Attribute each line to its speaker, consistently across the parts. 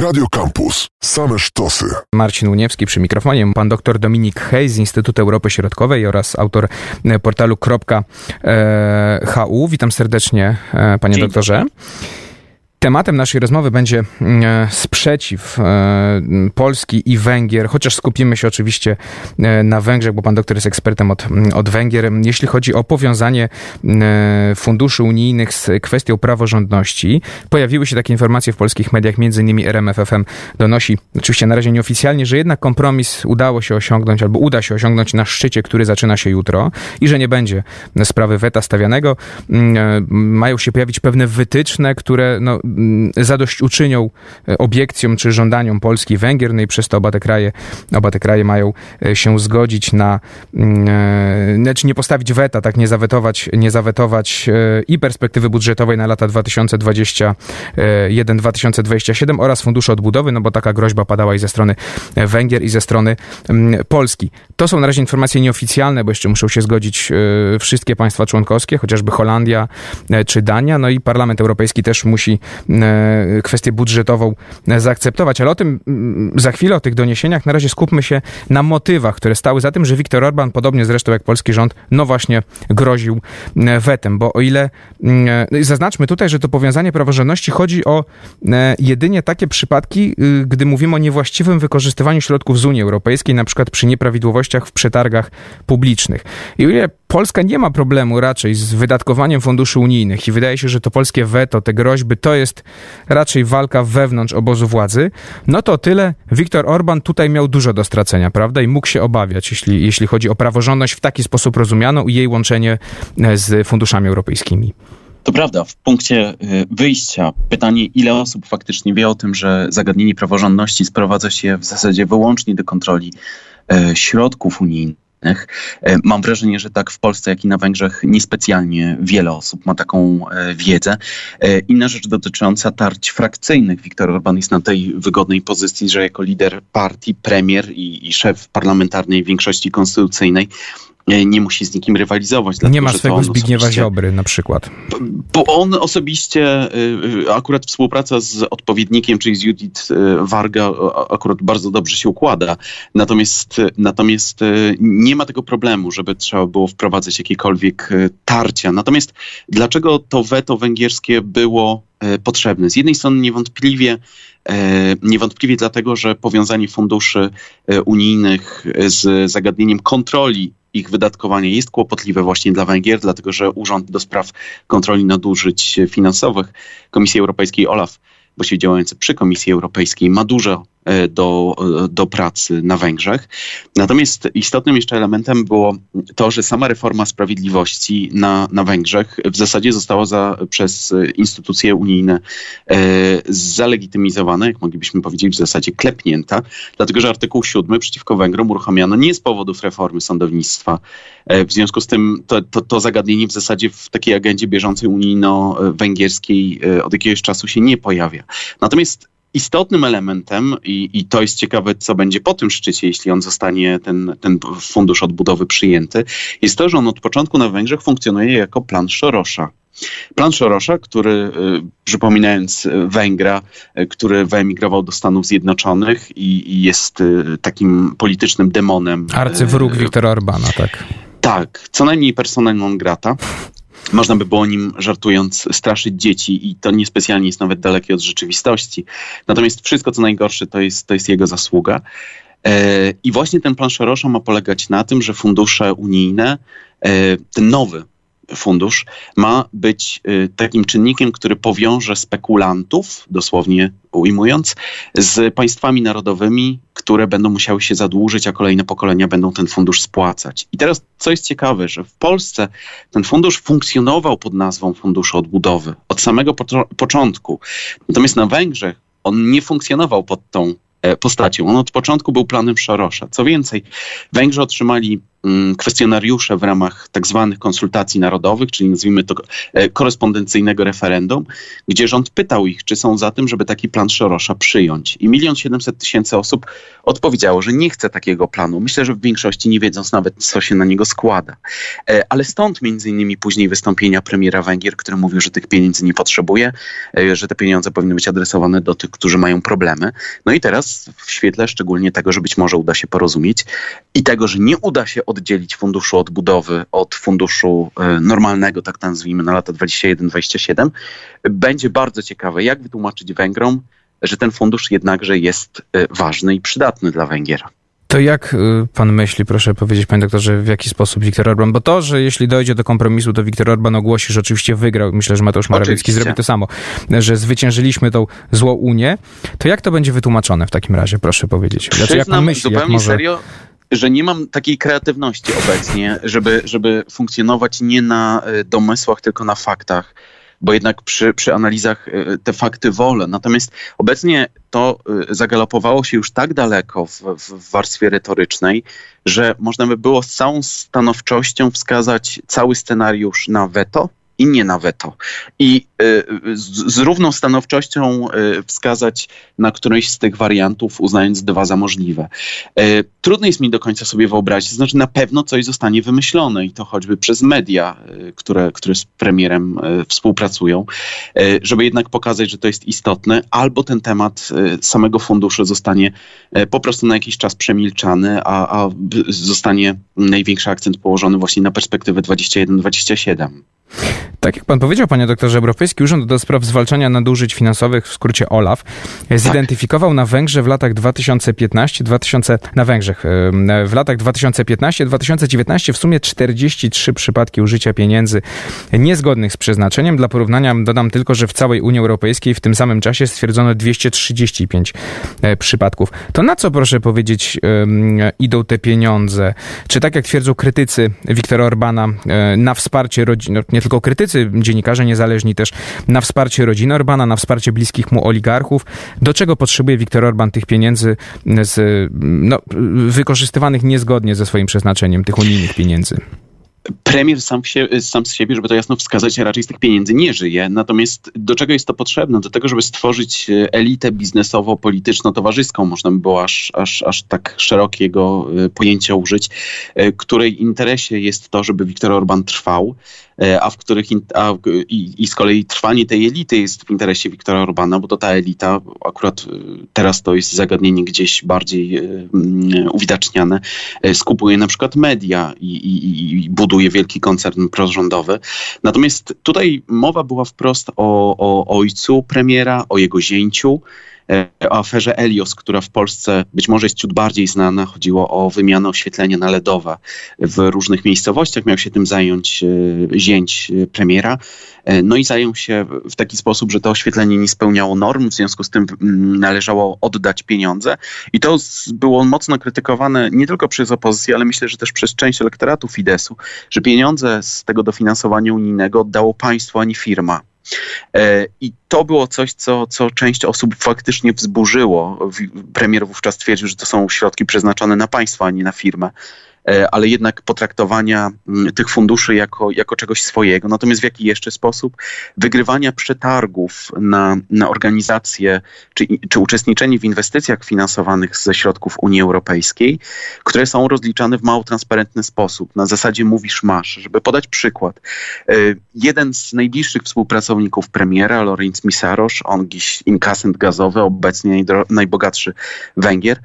Speaker 1: Radio Campus. Same sztosy.
Speaker 2: Marcin Uniewski przy mikrofonie, pan dr Dominik Hej z Instytutu Europy Środkowej oraz autor e, portalu .hu. Witam serdecznie, e, panie Dzień doktorze. Dobry. Tematem naszej rozmowy będzie mm, e, sprzeciw e, Polski i Węgier, chociaż skupimy się oczywiście e, na Węgrzech, bo pan doktor jest ekspertem od, mm, od Węgier. Jeśli chodzi o powiązanie funduszy unijnych z kwestią praworządności, pojawiły się takie informacje w polskich mediach, między innymi RMFFM donosi, oczywiście na razie nieoficjalnie, że jednak kompromis udało się osiągnąć, albo uda się osiągnąć na szczycie, który zaczyna się jutro i że nie będzie sprawy weta stawianego. Mm, mają się pojawić pewne wytyczne, które no, Mm, zadośćuczynią e, obiekcjom czy żądaniom Polski i Węgier, no i przez to oba te kraje, oba te kraje mają e, się zgodzić na, mm, e, znaczy nie postawić weta, tak, nie zawetować, nie zawetować i perspektywy budżetowej na lata 2021-2027 oraz Funduszu Odbudowy, no bo taka groźba padała i ze strony Węgier i ze strony mm, Polski. To są na razie informacje nieoficjalne, bo jeszcze muszą się zgodzić wszystkie państwa członkowskie, chociażby Holandia czy Dania, no i Parlament Europejski też musi kwestię budżetową zaakceptować. Ale o tym mm, za chwilę, o tych doniesieniach. Na razie skupmy się na motywach, które stały za tym, że Viktor Orban, podobnie zresztą jak polski rząd, no właśnie groził e, wetem. Bo o ile mm, e, zaznaczmy tutaj, że to powiązanie praworządności chodzi o jedynie takie przypadki, y, gdy mówimy o niewłaściwym wykorzystywaniu środków z Unii Europejskiej, na przykład przy nieprawidłowościach w przetargach publicznych. I o ile Polska nie ma problemu raczej z wydatkowaniem funduszy unijnych i wydaje się, że to polskie weto, te groźby, to jest raczej walka wewnątrz obozu władzy, no to tyle Viktor Orban tutaj miał dużo do stracenia, prawda? I mógł się obawiać, jeśli, jeśli chodzi o praworządność w taki sposób rozumianą i jej łączenie e, z funduszami europejskimi.
Speaker 3: To prawda, w punkcie e, wyjścia pytanie, ile osób faktycznie wie o tym, że zagadnienie praworządności sprowadza się w zasadzie wyłącznie do kontroli e, środków unijnych E, mam wrażenie, że tak w Polsce, jak i na Węgrzech niespecjalnie wiele osób ma taką e, wiedzę. E, inna rzecz dotycząca tarć frakcyjnych. Viktor Orban jest na tej wygodnej pozycji, że jako lider partii, premier i, i szef parlamentarnej większości konstytucyjnej nie musi z nikim rywalizować.
Speaker 2: Nie ma swojego Zbigniewa Ziobry na przykład.
Speaker 3: Bo on osobiście, y, akurat współpraca z odpowiednikiem, czyli z Judith y, Warga, akurat bardzo dobrze się układa. Natomiast, natomiast y, nie ma tego problemu, żeby trzeba było wprowadzać jakiekolwiek tarcia. Natomiast dlaczego to weto węgierskie było potrzebne? Z jednej strony niewątpliwie Niewątpliwie dlatego, że powiązanie funduszy unijnych z zagadnieniem kontroli ich wydatkowanie jest kłopotliwe właśnie dla Węgier, dlatego że Urząd do Spraw Kontroli Nadużyć Finansowych Komisji Europejskiej OLAF, właściwie działający przy Komisji Europejskiej, ma dużo do, e, do pracy na Węgrzech. Natomiast istotnym jeszcze elementem było to, że sama reforma sprawiedliwości na, na Węgrzech w zasadzie została za, przez instytucje unijne e, zalegitymizowana, jak moglibyśmy powiedzieć, w zasadzie klepnięta, dlatego że artykuł 7 przeciwko Węgrom uruchomiono nie z powodów reformy sądownictwa. E, w związku z tym to, to, to zagadnienie w zasadzie w takiej agendzie bieżącej unijno-węgierskiej od jakiegoś czasu się nie pojawia. Natomiast istotnym elementem, i, i to jest ciekawe, co będzie po tym szczycie, jeśli on zostanie, ten, ten fundusz odbudowy przyjęty, jest to, że on od początku na Węgrzech funkcjonuje jako plan Sorosza. Plan Sorosza, który, y, przypominając Węgra, y, który wyemigrował do Stanów Zjednoczonych i, i jest y, takim politycznym demonem.
Speaker 2: Arcywróg Wiktora Orbana, tak.
Speaker 3: Tak, co najmniej persona non grata. Można by było nim, żartując, straszyć dzieci i to niespecjalnie jest nawet dalekie od rzeczywistości. Natomiast wszystko, co najgorsze, to jest, to jest jego zasługa. E, I właśnie ten plan Sorosza ma polegać na tym, że fundusze unijne, e, ten nowy fundusz ma być y, takim czynnikiem, który powiąże spekulantów, dosłownie ujmując, z państwami narodowymi, które będą musiały się zadłużyć, a kolejne pokolenia będą ten fundusz spłacać. I teraz, co jest ciekawe, że w Polsce ten fundusz funkcjonował pod nazwą Funduszu Odbudowy od samego początku. Natomiast na Węgrzech on nie funkcjonował pod tą e, postacią. On od początku był planem Szarosza. Co więcej, Węgrzy otrzymali kwestionariusze w ramach tak zwanych konsultacji narodowych, czyli nazwijmy to e, korespondencyjnego referendum, gdzie rząd pytał ich, czy są za tym, żeby taki plan Szorosza przyjąć. I milion siedemset tysięcy osób odpowiedziało, że nie chce takiego planu. Myślę, że w większości nie wiedząc nawet, co się na niego składa. E, ale stąd między innymi później wystąpienia premiera Węgier, który mówił, że tych pieniędzy nie potrzebuje, e, że te pieniądze powinny być adresowane do tych, którzy mają problemy. No i teraz w świetle szczególnie tego, że być może uda się porozumieć i tego, że nie uda się oddzielić funduszu odbudowy od funduszu e, normalnego, tak nazwijmy, na lata 21-27, będzie bardzo ciekawe, jak wytłumaczyć Węgrom, że ten fundusz jednakże jest ważny i przydatny dla Węgier.
Speaker 2: To jak y, pan myśli, proszę powiedzieć, panie doktorze, w jaki sposób Viktor Orban? Bo to, że jeśli dojdzie do kompromisu, to Viktor Orban ogłosi, że oczywiście wygrał. Myślę, że Mateusz Morawiecki oczywiście. zrobi to samo, że zwyciężyliśmy tą złą Unię. To jak to będzie wytłumaczone w takim razie, proszę powiedzieć?
Speaker 3: Znaczy, jak pan myśli, zupełnie jak może... serio, że nie mam takiej kreatywności obecnie, żeby, żeby funkcjonować nie na y, domysłach, tylko na faktach bo jednak przy, przy analizach y, te fakty wolę. Natomiast obecnie to y, zagalopowało się już tak daleko w, w warstwie retorycznej, że można by było z całą stanowczością wskazać cały scenariusz na weto nie na weto. I y, z, z równą stanowczością y, wskazać na którejś z tych wariantów, uznając dwa za możliwe. Y, trudno jest mi do końca sobie wyobrazić, znaczy na pewno coś zostanie wymyślone i to choćby przez media, które, które z premierem współpracują, żeby jednak pokazać, że to jest istotne, albo ten temat samego funduszu zostanie po prostu na jakiś czas przemilczany, a, a zostanie największy akcent położony właśnie na perspektywę 21-27.
Speaker 2: Tak jak pan powiedział, panie doktorze, Europejski Urząd do Spraw Zwalczania Nadużyć Finansowych, w skrócie OLAF, zidentyfikował na Węgrzech w latach 2015, 2000, na Węgrzech w latach 2015-2019 w sumie 43 przypadki użycia pieniędzy niezgodnych z przeznaczeniem. Dla porównania dodam tylko, że w całej Unii Europejskiej w tym samym czasie stwierdzono 235 e, przypadków. To na co, proszę powiedzieć, idą te pieniądze? Czy tak jak twierdzą krytycy Wiktora Orbana, e, na wsparcie rodzin, no, nie tylko krytycy, dziennikarze niezależni też, na wsparcie rodziny Orbana, na wsparcie bliskich mu oligarchów. Do czego potrzebuje Viktor Orban tych pieniędzy z, no, wykorzystywanych niezgodnie ze swoim przeznaczeniem, tych unijnych pieniędzy?
Speaker 3: Premier sam, się, sam z siebie, żeby to jasno wskazać, raczej z tych pieniędzy nie żyje. Natomiast do czego jest to potrzebne? Do tego, żeby stworzyć e, elitę biznesowo-polityczno-towarzyską, można by było aż, aż, aż tak szerokiego e, pojęcia użyć, e, której interesie jest to, żeby Viktor Orban trwał, a w których a, i, i z kolei trwanie tej elity jest w interesie Viktora Orbana, bo to ta elita, akurat teraz to jest zagadnienie gdzieś bardziej uwidaczniane, skupuje na przykład media i, i, i buduje buduje wielki koncern prorządowy. Natomiast tutaj mowa była wprost o, o ojcu premiera, o jego zięciu, o aferze Elios, która w Polsce być może jest ciut bardziej znana. Chodziło o wymianę oświetlenia na LEDowe w różnych miejscowościach. Miał się tym zająć e, zięć e, premiera. E, no i zajął się w taki sposób, że to oświetlenie nie spełniało norm, w związku z tym mm, należało oddać pieniądze. I to było mocno krytykowane nie tylko przez opozycję, ale myślę, że też przez część elektoratu Fidesu, że pieniądze z tego dofinansowania unijnego oddało państwo, a nie firma. E, I to było coś, co, co część osób faktycznie wzburzyło. Premier wówczas twierdził, że to są środki przeznaczone na państwo, a nie na firmę. E, ale jednak potraktowania mm, tych funduszy jako, jako czegoś swojego. Natomiast w jaki jeszcze sposób? Wygrywania przetargów na, na organizacje czy, czy uczestniczenie w inwestycjach finansowanych ze środków Unii Europejskiej, które są rozliczane w mało transparentny sposób. Na zasadzie mówisz masz. Żeby podać przykład. E, jeden z najbliższych współpracowników premiera, Lorenz Misarosz, on dziś inkasent gazowy, obecnie najbogatszy Węgier,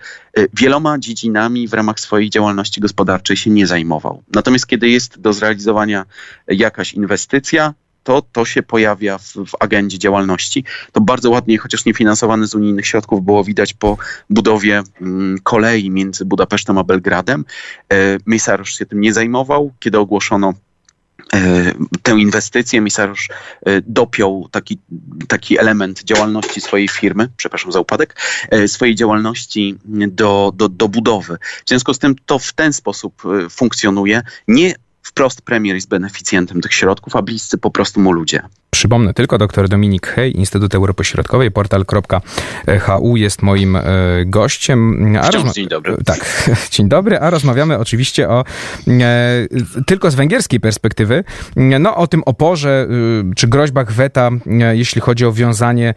Speaker 3: wieloma dziedzinami w ramach swojej działalności gospodarczej się nie zajmował. Natomiast kiedy jest do zrealizowania jakaś inwestycja, to to się pojawia w, w, agendzie działalności. To bardzo ładnie, chociaż niefinansowane z unijnych środków, było widać po budowie mm, kolei między Budapesztem a Belgradem. E, Misarosz się tym nie zajmował. Kiedy ogłoszono tę inwestycję Misariusz e, dopiął taki, taki element działalności swojej firmy, przepraszam za upadek, e, swojej działalności do, do, do budowy. W związku z tym to w ten sposób funkcjonuje. Nie wprost premier jest beneficjentem tych środków, a bliscy po prostu mu ludzie.
Speaker 2: Przypomnę tylko, dr Dominik Hej, Instytut Europy Środkowej, portal.hu jest moim e, gościem.
Speaker 3: A rozma- dzień dobry.
Speaker 2: Tak, dzień dobry, a rozmawiamy oczywiście o e, tylko z węgierskiej perspektywy, no o tym oporze e, czy groźbach weta, jeśli chodzi o wiązanie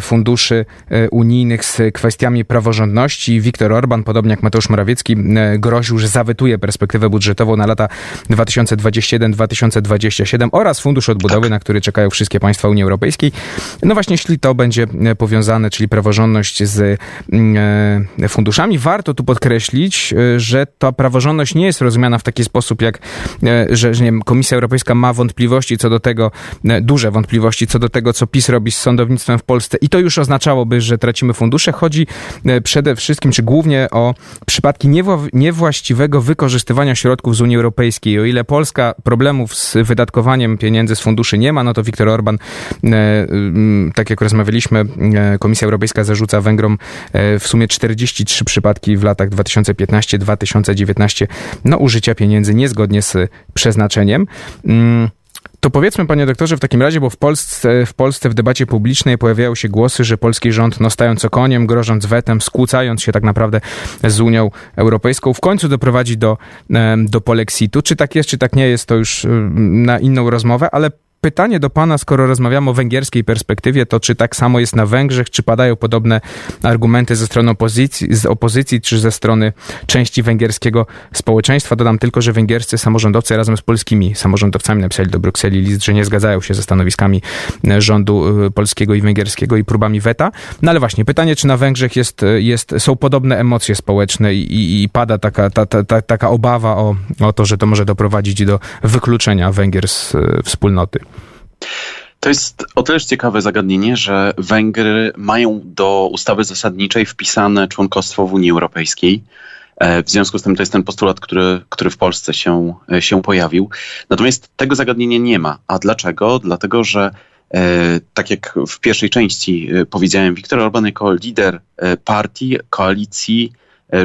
Speaker 2: funduszy unijnych z kwestiami praworządności. Viktor Orban, podobnie jak Mateusz Morawiecki, groził, że zawetuje perspektywę budżetową na lata 2021-2027 oraz Fundusz Odbudowy, tak. na który czekają wszystkie państwa Unii Europejskiej. No właśnie, jeśli to będzie e, powiązane, czyli praworządność z mm, e, funduszami, warto tu podkreślić, e, że ta praworządność nie jest rozumiana w taki sposób, jak że, że nie wiem, Komisja Europejska ma wątpliwości co do tego, duże wątpliwości co do tego, co PiS robi z sądownictwem w Polsce i to już oznaczałoby, że tracimy fundusze. Chodzi przede wszystkim, czy głównie o przypadki niewłaściwego wykorzystywania środków z Unii Europejskiej. O ile Polska problemów z wydatkowaniem pieniędzy z funduszy nie ma, no to Viktor Orban, e, tak jak rozmawialiśmy, e, Komisja Europejska zarzuca Węgrom e, w sumie 43 przypadki w latach 2015-2019 no, użycia pieniędzy niezgodnie z przeznaczeniem. Mm, to powiedzmy, panie doktorze, w takim razie, bo w Polsce, w Polsce w debacie publicznej pojawiają się głosy, że polski rząd, no stając o koniem, grożąc wetem, skłócając się tak naprawdę z Unią Europejską, w końcu doprowadzi do, do polexitu. Czy tak jest, czy tak nie jest, to już na inną rozmowę, ale pytanie do pana, skoro rozmawiamy o węgierskiej perspektywie, to czy tak samo jest na Węgrzech, czy padają podobne argumenty ze strony opozycji, z opozycji, czy ze strony części węgierskiego społeczeństwa? Dodam tylko, że węgierscy samorządowcy razem z polskimi samorządowcami napisali do Brukseli list, że nie zgadzają się ze stanowiskami e, rządu e, polskiego i węgierskiego i próbami weta. No ale właśnie, pytanie, czy na Węgrzech jest, e, jest, są podobne emocje społeczne i, i, i pada taka, ta, ta, ta, taka obawa o, o to, że to może doprowadzić do wykluczenia Węgier z wspólnoty?
Speaker 3: To jest o tyle ciekawe zagadnienie, że Węgry mają do ustawy zasadniczej wpisane członkostwo w Unii Europejskiej. E, w związku z tym to jest ten postulat, który, który w Polsce się, e, się pojawił. Natomiast tego zagadnienia nie ma. A dlaczego? Dlatego, że e, tak jak w pierwszej części powiedziałem, Viktor Orban jako lider partii, koalicji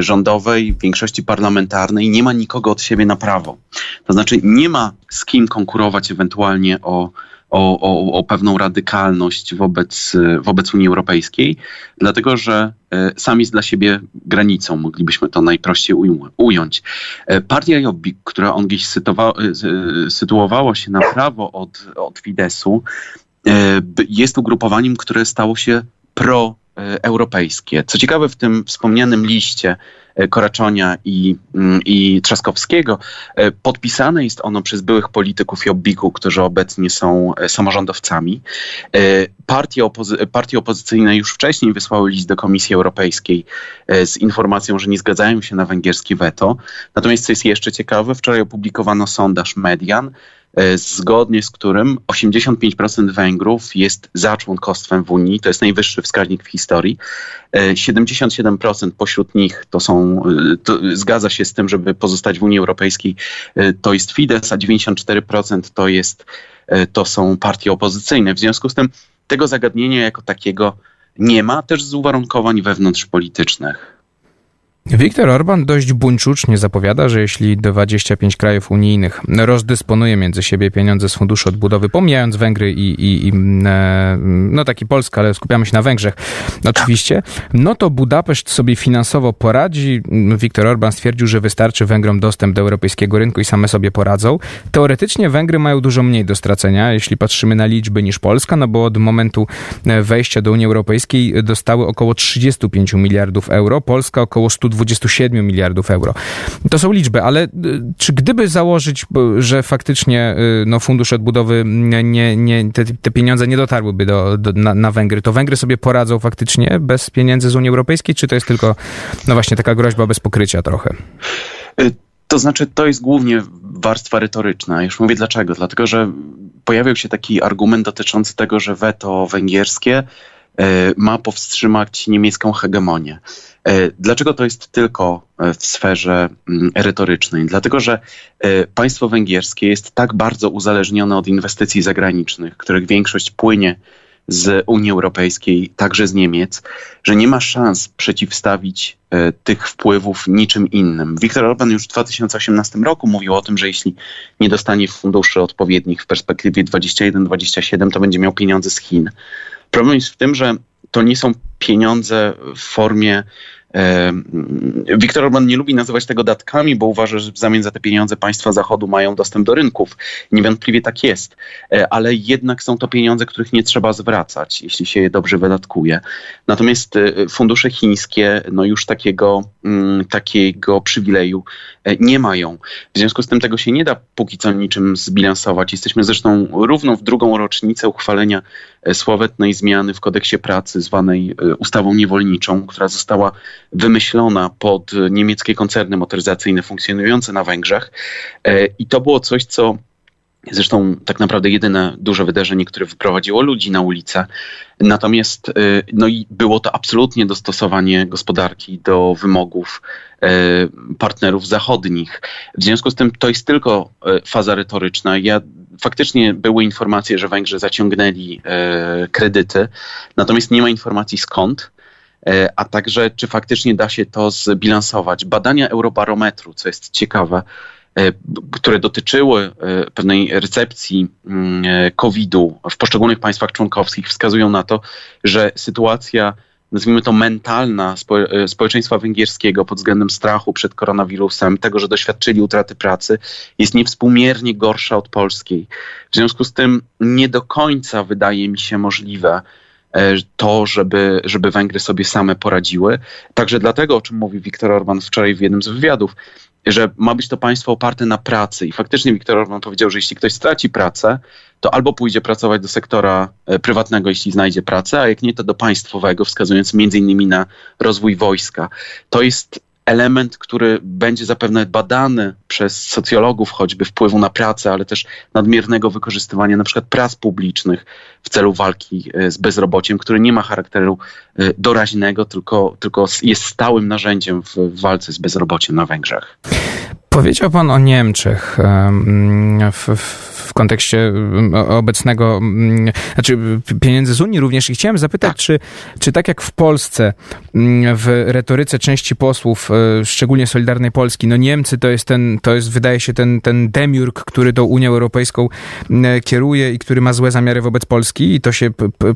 Speaker 3: rządowej, większości parlamentarnej nie ma nikogo od siebie na prawo. To znaczy nie ma z kim konkurować ewentualnie o o, o, o pewną radykalność wobec, wobec Unii Europejskiej, dlatego że e, sami jest dla siebie granicą, moglibyśmy to najprościej ująć. E, partia Jobbik, która on gdzieś e, sytuowała się na prawo od, od Fidesu, jest ugrupowaniem, które stało się pro-europejskie. Co ciekawe, w tym wspomnianym liście E, Koraczonia i, mm, i Trzaskowskiego. E, podpisane jest ono przez byłych polityków Jobbiku, którzy obecnie są e, samorządowcami. Partie, opozy- partie opozycyjne już wcześniej wysłały list do Komisji Europejskiej z informacją, że nie zgadzają się na węgierskie weto. Natomiast co jest jeszcze ciekawe, wczoraj opublikowano sondaż Median, zgodnie z którym 85% Węgrów jest za członkostwem w Unii. To jest najwyższy wskaźnik w historii. 77% e, pośród nich to są, e, to zgadza się z tym, żeby pozostać w Unii Europejskiej, to jest Fidesz, a 94% to, jest, to są partie opozycyjne. W związku z tym tego zagadnienia jako takiego nie ma, też z uwarunkowań wewnątrzpolitycznych.
Speaker 2: Viktor Orban dość buńczucznie zapowiada, że jeśli 25 krajów unijnych rozdysponuje między siebie pieniądze z Funduszu Odbudowy, pomijając Węgry i, i, i e, no taki Polska, ale skupiamy się na Węgrzech oczywiście, no to Budapeszt sobie finansowo poradzi. Viktor Orban stwierdził, że wystarczy Węgrom dostęp do europejskiego rynku i same sobie poradzą. Teoretycznie Węgry mają dużo mniej do stracenia, jeśli patrzymy na liczby niż Polska, no bo od momentu e, wejścia do Unii Europejskiej dostały około 35 miliardów euro, Polska około 100 27 miliardów euro. To są liczby, ale y, czy gdyby założyć, że faktycznie y, no, Fundusz Odbudowy, nie, nie, te, te pieniądze nie dotarłyby do, do na, na, Węgry, to Węgry sobie poradzą faktycznie bez pieniędzy z Unii Europejskiej, czy to jest tylko no właśnie taka groźba bez pokrycia trochę?
Speaker 3: Y, to znaczy, to jest głównie warstwa retoryczna. Już mówię dlaczego. Dlatego, że pojawił się taki argument dotyczący tego, że weto węgierskie ma powstrzymać niemiecką hegemonię. E, dlaczego to jest tylko e, w sferze mm, retorycznej? Dlatego, że e, państwo węgierskie jest tak bardzo uzależnione od inwestycji zagranicznych, których większość płynie z Unii Europejskiej, także z Niemiec, że nie ma szans przeciwstawić e, tych wpływów niczym innym. Viktor Orban już w 2018 roku mówił o tym, że jeśli nie dostanie funduszy odpowiednich w perspektywie 21-27, to będzie miał pieniądze z Chin. Problem jest w tym, że to nie są pieniądze w formie Viktor Orban nie lubi nazywać tego datkami, bo uważa, że w zamian za te pieniądze państwa Zachodu mają dostęp do rynków. Niewątpliwie tak jest, e, ale jednak są to pieniądze, których nie trzeba zwracać, jeśli się je dobrze wydatkuje. Natomiast e, fundusze chińskie no już takiego, takiego przywileju e, nie mają. W związku z tym tego się nie da póki co niczym zbilansować. Jesteśmy zresztą równo w drugą rocznicę uchwalenia sławetnej zmiany w kodeksie pracy zwanej ustawą niewolniczą, która została wymyślona pod niemieckie koncerny motoryzacyjne funkcjonujące na Węgrzech. E, I to było coś, co Zresztą tak naprawdę jedyne duże wydarzenie, które wyprowadziło ludzi na ulicę. Natomiast e, no i było to absolutnie dostosowanie gospodarki do wymogów e, partnerów zachodnich. W związku z tym to jest tylko faza retoryczna. Ja faktycznie były informacje, że Węgrzy zaciągnęli kredyty, natomiast nie ma informacji skąd. A także czy faktycznie da się to zbilansować. Badania Eurobarometru, co jest ciekawe, które dotyczyły e, pewnej recepcji mm, COVID-u w poszczególnych państwach członkowskich, wskazują na to, że sytuacja nazwijmy to mentalna społeczeństwa węgierskiego pod względem strachu przed koronawirusem, tego, że doświadczyli utraty pracy, jest niewspółmiernie gorsza od polskiej. W związku z tym nie do końca wydaje mi się możliwe, E, to, żeby, żeby Węgry sobie same poradziły. Także dlatego, o czym mówił Viktor Orban wczoraj w jednym z wywiadów, że ma być to państwo oparte na pracy. I faktycznie Viktor Orban powiedział, że jeśli ktoś straci pracę, to albo pójdzie pracować do sektora e, prywatnego, jeśli znajdzie pracę, a jak nie, to do państwowego, wskazując między innymi na rozwój wojska. To jest element, który będzie zapewne badany przez socjologów, choćby wpływu na pracę, ale też nadmiernego wykorzystywania na przykład prac publicznych w celu walki e, z bezrobociem, który nie ma charakteru e, doraźnego, tylko, tylko jest stałym narzędziem w walce z bezrobociem na Węgrzech.
Speaker 2: Powiedział Pan o Niemczech w, w, w kontekście obecnego, znaczy pieniędzy z Unii również i chciałem zapytać, tak. czy, czy tak jak w Polsce w retoryce części posłów, e, szczególnie Solidarnej Polski, no Niemcy to jest ten, to jest wydaje się ten, ten demiurg, który tą Unią Europejską kieruje i który ma złe zamiary wobec Polski i to się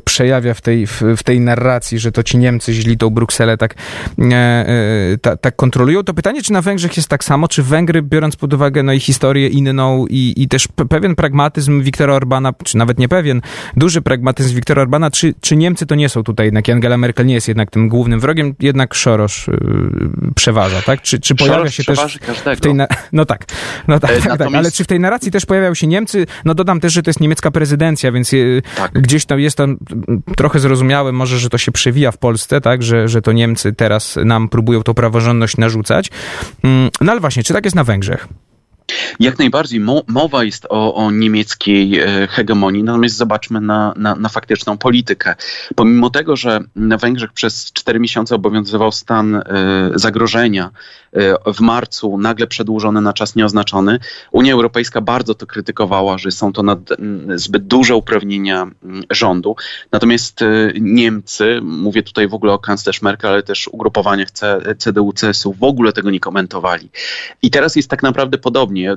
Speaker 2: przejawia w tej, w, w, tej narracji, że to ci Niemcy źli tą Brukselę tak, e, e, ta, tak kontrolują. To pytanie, czy na Węgrzech jest tak samo, czy Węgry biorąc pod uwagę no, i historię inną i, i też pewien pragmatyzm Wiktora Orbana, czy nawet nie pewien, duży pragmatyzm Wiktora Orbana, czy, czy Niemcy to nie są tutaj jednak, Angela Merkel nie jest jednak tym głównym wrogiem, jednak Soros yy, przeważa, tak? Czy, czy pojawia się też w tej... Na... No tak, no tak, e, tak, natomiast... tak, ale czy w tej narracji też pojawiają się Niemcy? No dodam też, że to jest niemiecka prezydencja, więc yy, tak. gdzieś tam jest to trochę zrozumiałe, może, że to się przewija w Polsce, tak? Że, że to Niemcy teraz nam próbują tą praworządność narzucać. Yy, no ale właśnie, czy tak jest na Węgrzech.
Speaker 3: Jak najbardziej mowa jest o, o niemieckiej e, hegemonii, natomiast zobaczmy na, na, na, faktyczną politykę. Pomimo tego, że na Węgrzech przez cztery miesiące obowiązywał stan e, zagrożenia, w marcu nagle przedłużony na czas nieoznaczony, Unia Europejska bardzo to krytykowała, że są to nad, zbyt duże uprawnienia rządu. Natomiast Niemcy, mówię tutaj w ogóle o kanclerz Merkel, ale też ugrupowaniach CDU-CSU, w ogóle tego nie komentowali. I teraz jest tak naprawdę podobnie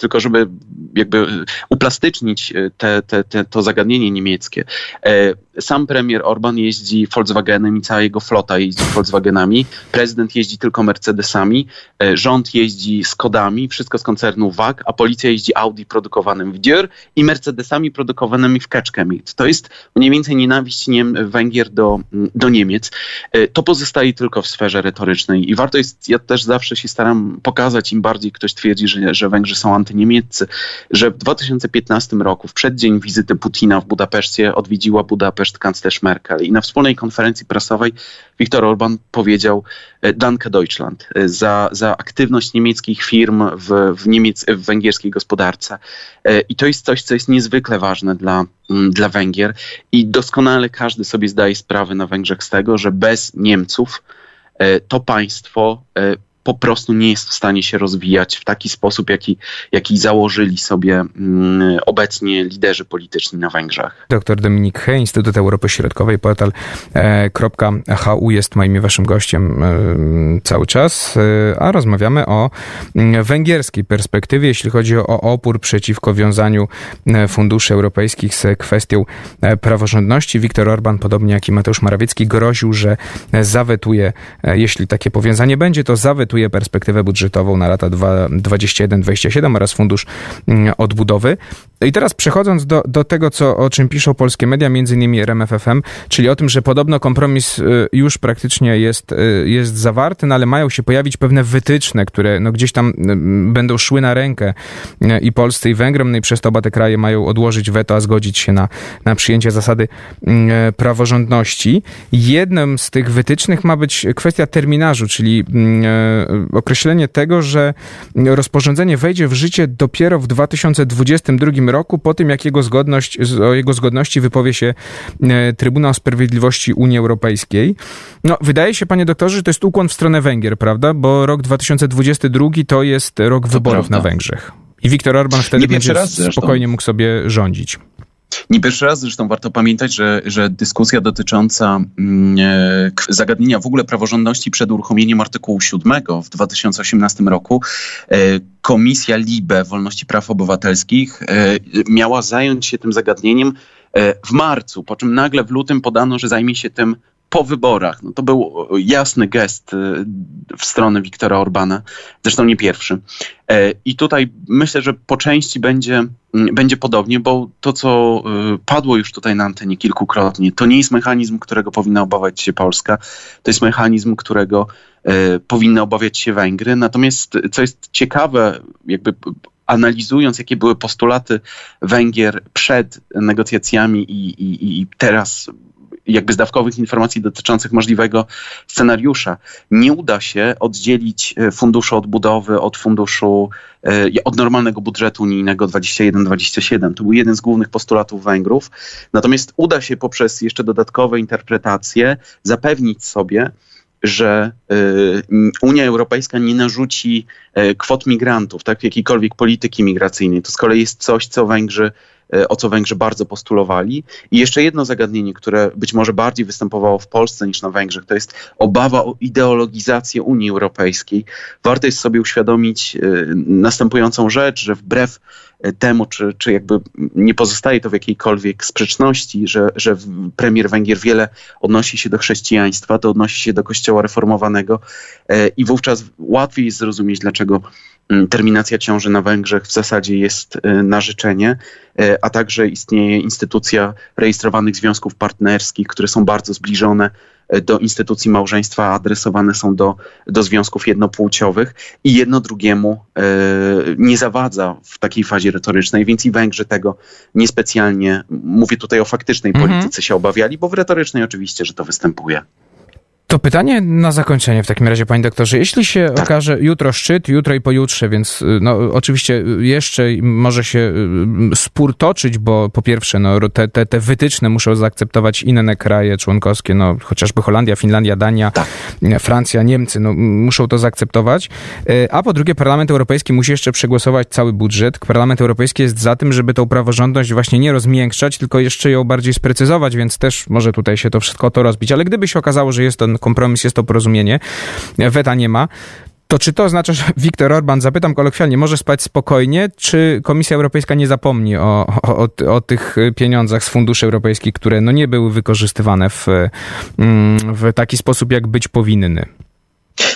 Speaker 3: tylko żeby jakby uplastycznić e, te, te, te, to zagadnienie niemieckie. E, sam premier Orban jeździ Volkswagenem i cała jego flota jeździ Volkswagenami. Prezydent jeździ tylko Mercedesami. E, rząd jeździ Skodami, wszystko z koncernu WAG, a policja jeździ Audi produkowanym w Dior i Mercedesami produkowanymi w Keczkemi. To jest mniej więcej nienawiść Niem Węgier do, do Niemiec. To pozostaje tylko w sferze retorycznej i warto jest, ja też zawsze się staram pokazać, im bardziej ktoś twierdzi, że, że Węgrzy są antyniemieccy, że w 2015 roku, w przeddzień wizyty Putina w Budapeszcie, odwiedziła Budapeszt kanclerz Merkel i na wspólnej konferencji prasowej Viktor Orban powiedział e, Danke Deutschland e, za, za aktywność niemieckich firm w, w, niemiec, w węgierskiej gospodarce. E, I to jest coś, co jest niezwykle ważne dla, mm, dla Węgier i doskonale każdy sobie zdaje sprawę na Węgrzech z tego, że bez Niemców to państwo po prostu nie jest w stanie się rozwijać w taki sposób, jaki, jaki założyli sobie mm, obecnie liderzy polityczni na Węgrzech.
Speaker 2: Dr Dominik He, Instytut Europy Środkowej, portal.hu jest moim i waszym gościem e, cały czas, e, a rozmawiamy o mm, węgierskiej perspektywie, jeśli chodzi o opór przeciwko wiązaniu e, funduszy europejskich z kwestią praworządności. Viktor Orban, podobnie jak i Mateusz Morawiecki, groził, że zawetuje, jeśli takie powiązanie będzie, to zawetuje perspektywę budżetową na lata 2021-2027 oraz Fundusz mm, Odbudowy. I teraz przechodząc do, do tego, co, o czym piszą polskie media, między innymi RMFFM, czyli o tym, że podobno kompromis y, już praktycznie jest, y, jest zawarty, no ale mają się pojawić pewne wytyczne, które no gdzieś tam y, będą szły na rękę i Polsce i Węgrom, no i przez to oba te kraje mają odłożyć weto, a zgodzić się na, na przyjęcie zasady praworządności. Jednym z tych wytycznych ma być kwestia terminarzu, czyli określenie tego, że rozporządzenie wejdzie w życie dopiero w 2022 roku, po tym jak jego zgodność, o jego zgodności wypowie się e, Trybunał Sprawiedliwości Unii Europejskiej. No, wydaje się, panie doktorze, że to jest ukłon w stronę Węgier, prawda? Bo rok 2022 to jest rok to wyborów prawda. na Węgrzech. I Viktor Orban wtedy będzie spokojnie mógł sobie rządzić.
Speaker 3: Nie pierwszy raz zresztą warto pamiętać, że, że dyskusja dotycząca mm, e, zagadnienia w ogóle praworządności przed uruchomieniem artykułu 7 w 2018 roku e, Komisja LIBE Wolności Praw Obywatelskich e, miała zająć się tym zagadnieniem w marcu, po czym nagle w lutym podano, że zajmie się tym po wyborach. No to był jasny gest w stronę Wiktora Orbana, zresztą nie pierwszy. E, I tutaj myślę, że po części będzie, będzie podobnie, bo to, co padło już tutaj na antenie kilkukrotnie, to nie jest mechanizm, którego powinna obawiać się Polska, to jest mechanizm, którego e, powinny obawiać się Węgry. Natomiast, co jest ciekawe, jakby analizując, jakie były postulaty Węgier przed negocjacjami i, i, i teraz jakby zdawkowych informacji dotyczących możliwego scenariusza. Nie uda się oddzielić e, funduszu odbudowy od funduszu, e, od normalnego budżetu unijnego 21-27. To był jeden z głównych postulatów Węgrów. Natomiast uda się poprzez jeszcze dodatkowe interpretacje zapewnić sobie, że e, Unia Europejska nie narzuci kwot migrantów, tak, jakiejkolwiek polityki migracyjnej. To z kolei jest coś, co Węgrzy o co Węgrzy bardzo postulowali. I jeszcze jedno zagadnienie, które być może bardziej występowało w Polsce niż na Węgrzech, to jest obawa o ideologizację Unii Europejskiej. Warto jest sobie uświadomić e, następującą rzecz, że wbrew e, temu, czy, czy jakby nie pozostaje to w jakiejkolwiek sprzeczności, że, że premier Węgier wiele odnosi się do chrześcijaństwa, to odnosi się do kościoła reformowanego i wówczas łatwiej jest zrozumieć, dlaczego terminacja ciąży na Węgrzech w zasadzie jest y, na życzenie, y, a także istnieje instytucja rejestrowanych związków partnerskich, które są bardzo zbliżone y, do instytucji małżeństwa, a adresowane są do, do związków jednopłciowych i jedno drugiemu nie zawadza w takiej fazie retorycznej, więc i Węgrzy tego niespecjalnie, mówię tutaj o faktycznej mhm. polityce, się obawiali, bo w retorycznej oczywiście, że to występuje.
Speaker 2: To pytanie na zakończenie w takim razie, panie doktorze. Jeśli się tak. okaże jutro szczyt, jutro i pojutrze, więc y, no, oczywiście y, jeszcze może się y, spór toczyć, bo po pierwsze no, te, te, te wytyczne muszą zaakceptować inne kraje członkowskie, no, chociażby Holandia, Finlandia, Dania, tak. Francja, Niemcy, no, muszą to zaakceptować. A po drugie, Parlament Europejski musi jeszcze przegłosować cały budżet. Parlament Europejski jest za tym, żeby tą praworządność właśnie nie rozmiękczać, tylko jeszcze ją bardziej sprecyzować, więc też może tutaj się to wszystko to rozbić. Ale gdyby się okazało, że jest to kompromis, jest to porozumienie, weta nie ma, to czy to oznacza, że Viktor Orban, zapytam kolokwialnie, może spać spokojnie, czy Komisja Europejska nie zapomni o, o, o, tych pieniądzach z funduszy europejskich, które no nie były wykorzystywane w, mm, w taki sposób, jak być powinny?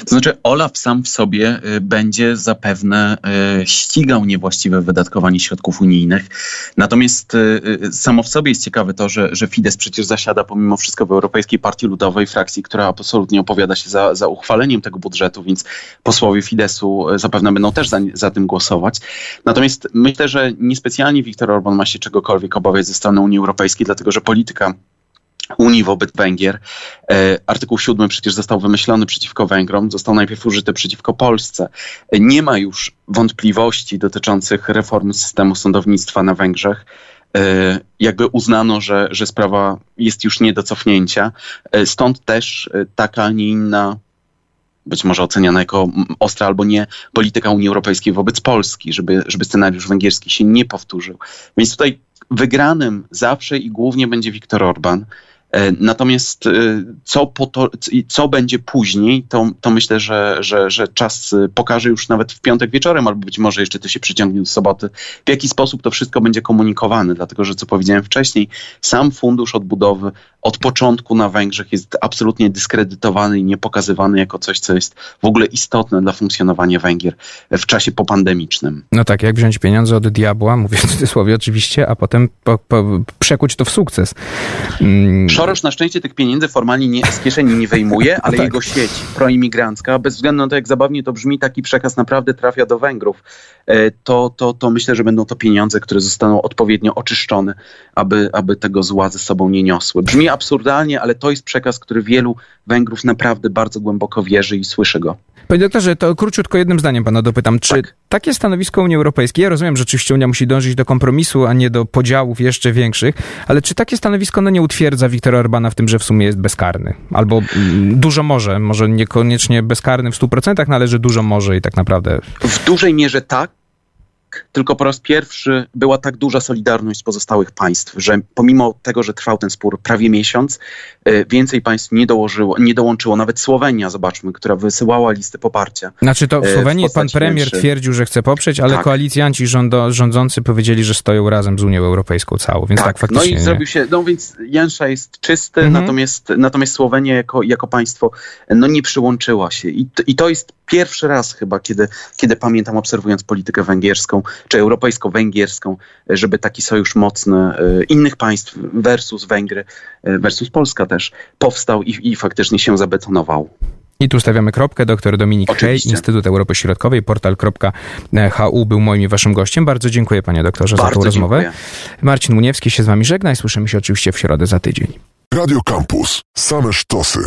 Speaker 3: To znaczy, Olaf sam w sobie y, będzie zapewne y, ścigał niewłaściwe wydatkowanie środków unijnych. Natomiast y, samo w sobie jest ciekawe to, że, że Fidesz przecież zasiada pomimo wszystko w Europejskiej Partii Ludowej, frakcji, która absolutnie opowiada się za, za uchwaleniem tego budżetu, więc posłowie Fideszu zapewne będą też za, za tym głosować. Natomiast myślę, że niespecjalnie Viktor Orban ma się czegokolwiek obawiać ze strony Unii Europejskiej, dlatego że polityka Unii wobec Węgier. E, artykuł 7 przecież został wymyślony przeciwko Węgrom, został najpierw użyty przeciwko Polsce. E, nie ma już wątpliwości dotyczących reformy systemu sądownictwa na Węgrzech. E, jakby uznano, że, że sprawa jest już nie do cofnięcia. Stąd też taka, a nie inna być może oceniana jako ostra albo nie polityka Unii Europejskiej wobec Polski, żeby, żeby scenariusz węgierski się nie powtórzył. Więc tutaj wygranym zawsze i głównie będzie Viktor Orban. E, natomiast e, co, to, co będzie później, to, to myślę, że, że, że czas e, pokaże już nawet w piątek wieczorem, albo być może jeszcze to się przyciągnie do soboty, w jaki sposób to wszystko będzie komunikowane. Dlatego, że co powiedziałem wcześniej, sam fundusz odbudowy od początku na Węgrzech jest absolutnie dyskredytowany i nie pokazywany jako coś, co jest w ogóle istotne dla funkcjonowania Węgier w czasie popandemicznym.
Speaker 2: No tak, jak wziąć pieniądze od diabła, mówię w cudzysłowie oczywiście, a potem po, po, przekuć to w sukces.
Speaker 3: Mm. Szorosz na szczęście tych pieniędzy formalnie nie, z kieszeni nie wyjmuje, ale tak. jego sieć proimigrancka, bez względu na to, jak zabawnie to brzmi, taki przekaz naprawdę trafia do Węgrów. E, to, to, to myślę, że będą to pieniądze, które zostaną odpowiednio oczyszczone, aby, aby tego zła ze sobą nie niosły. Brzmi absurdalnie, ale to jest przekaz, który wielu Węgrów naprawdę bardzo głęboko wierzy i słyszy go.
Speaker 2: Panie doktorze, to króciutko jednym zdaniem pana dopytam. Czy tak. Takie stanowisko Unii Europejskiej, ja rozumiem, że oczywiście Unia musi dążyć do kompromisu, a nie do podziałów jeszcze większych, ale czy takie stanowisko no, nie utwierdza Wiktora Orbana w tym, że w sumie jest bezkarny? Albo mm, dużo może, może niekoniecznie bezkarny w 100%, należy dużo może i tak naprawdę...
Speaker 3: W dużej mierze tak, tylko po raz pierwszy była tak duża solidarność z pozostałych państw, że pomimo tego, że trwał ten spór prawie miesiąc, e, więcej państw nie, dołożyło, nie dołączyło. Nawet Słowenia, zobaczmy, która wysyłała listy poparcia.
Speaker 2: Znaczy to w e, Słowenii w pan premier twierdził, że chce poprzeć, ale tak. koalicjanci rządo, rządzący powiedzieli, że stoją razem z Unią Europejską całą, więc tak, tak faktycznie.
Speaker 3: No i zrobił się, no więc Jęsza jest czysty, mhm. natomiast, natomiast Słowenia jako, jako państwo no nie przyłączyła się. I, I to jest pierwszy raz chyba, kiedy, kiedy pamiętam, obserwując politykę węgierską, czy europejsko-węgierską, żeby taki sojusz mocny e, innych państw versus Węgry, e, versus Polska też powstał i, i faktycznie się zabetonował.
Speaker 2: I tu stawiamy kropkę. Doktor Dominik Hej, Instytut Europy Środkowej, portal.hu był moim i waszym gościem. Bardzo dziękuję panie doktorze Bardzo za tę rozmowę. Marcin Muniewski się z wami żegna i słyszymy się oczywiście w środę za tydzień.
Speaker 1: Radio Campus. Same sztosy.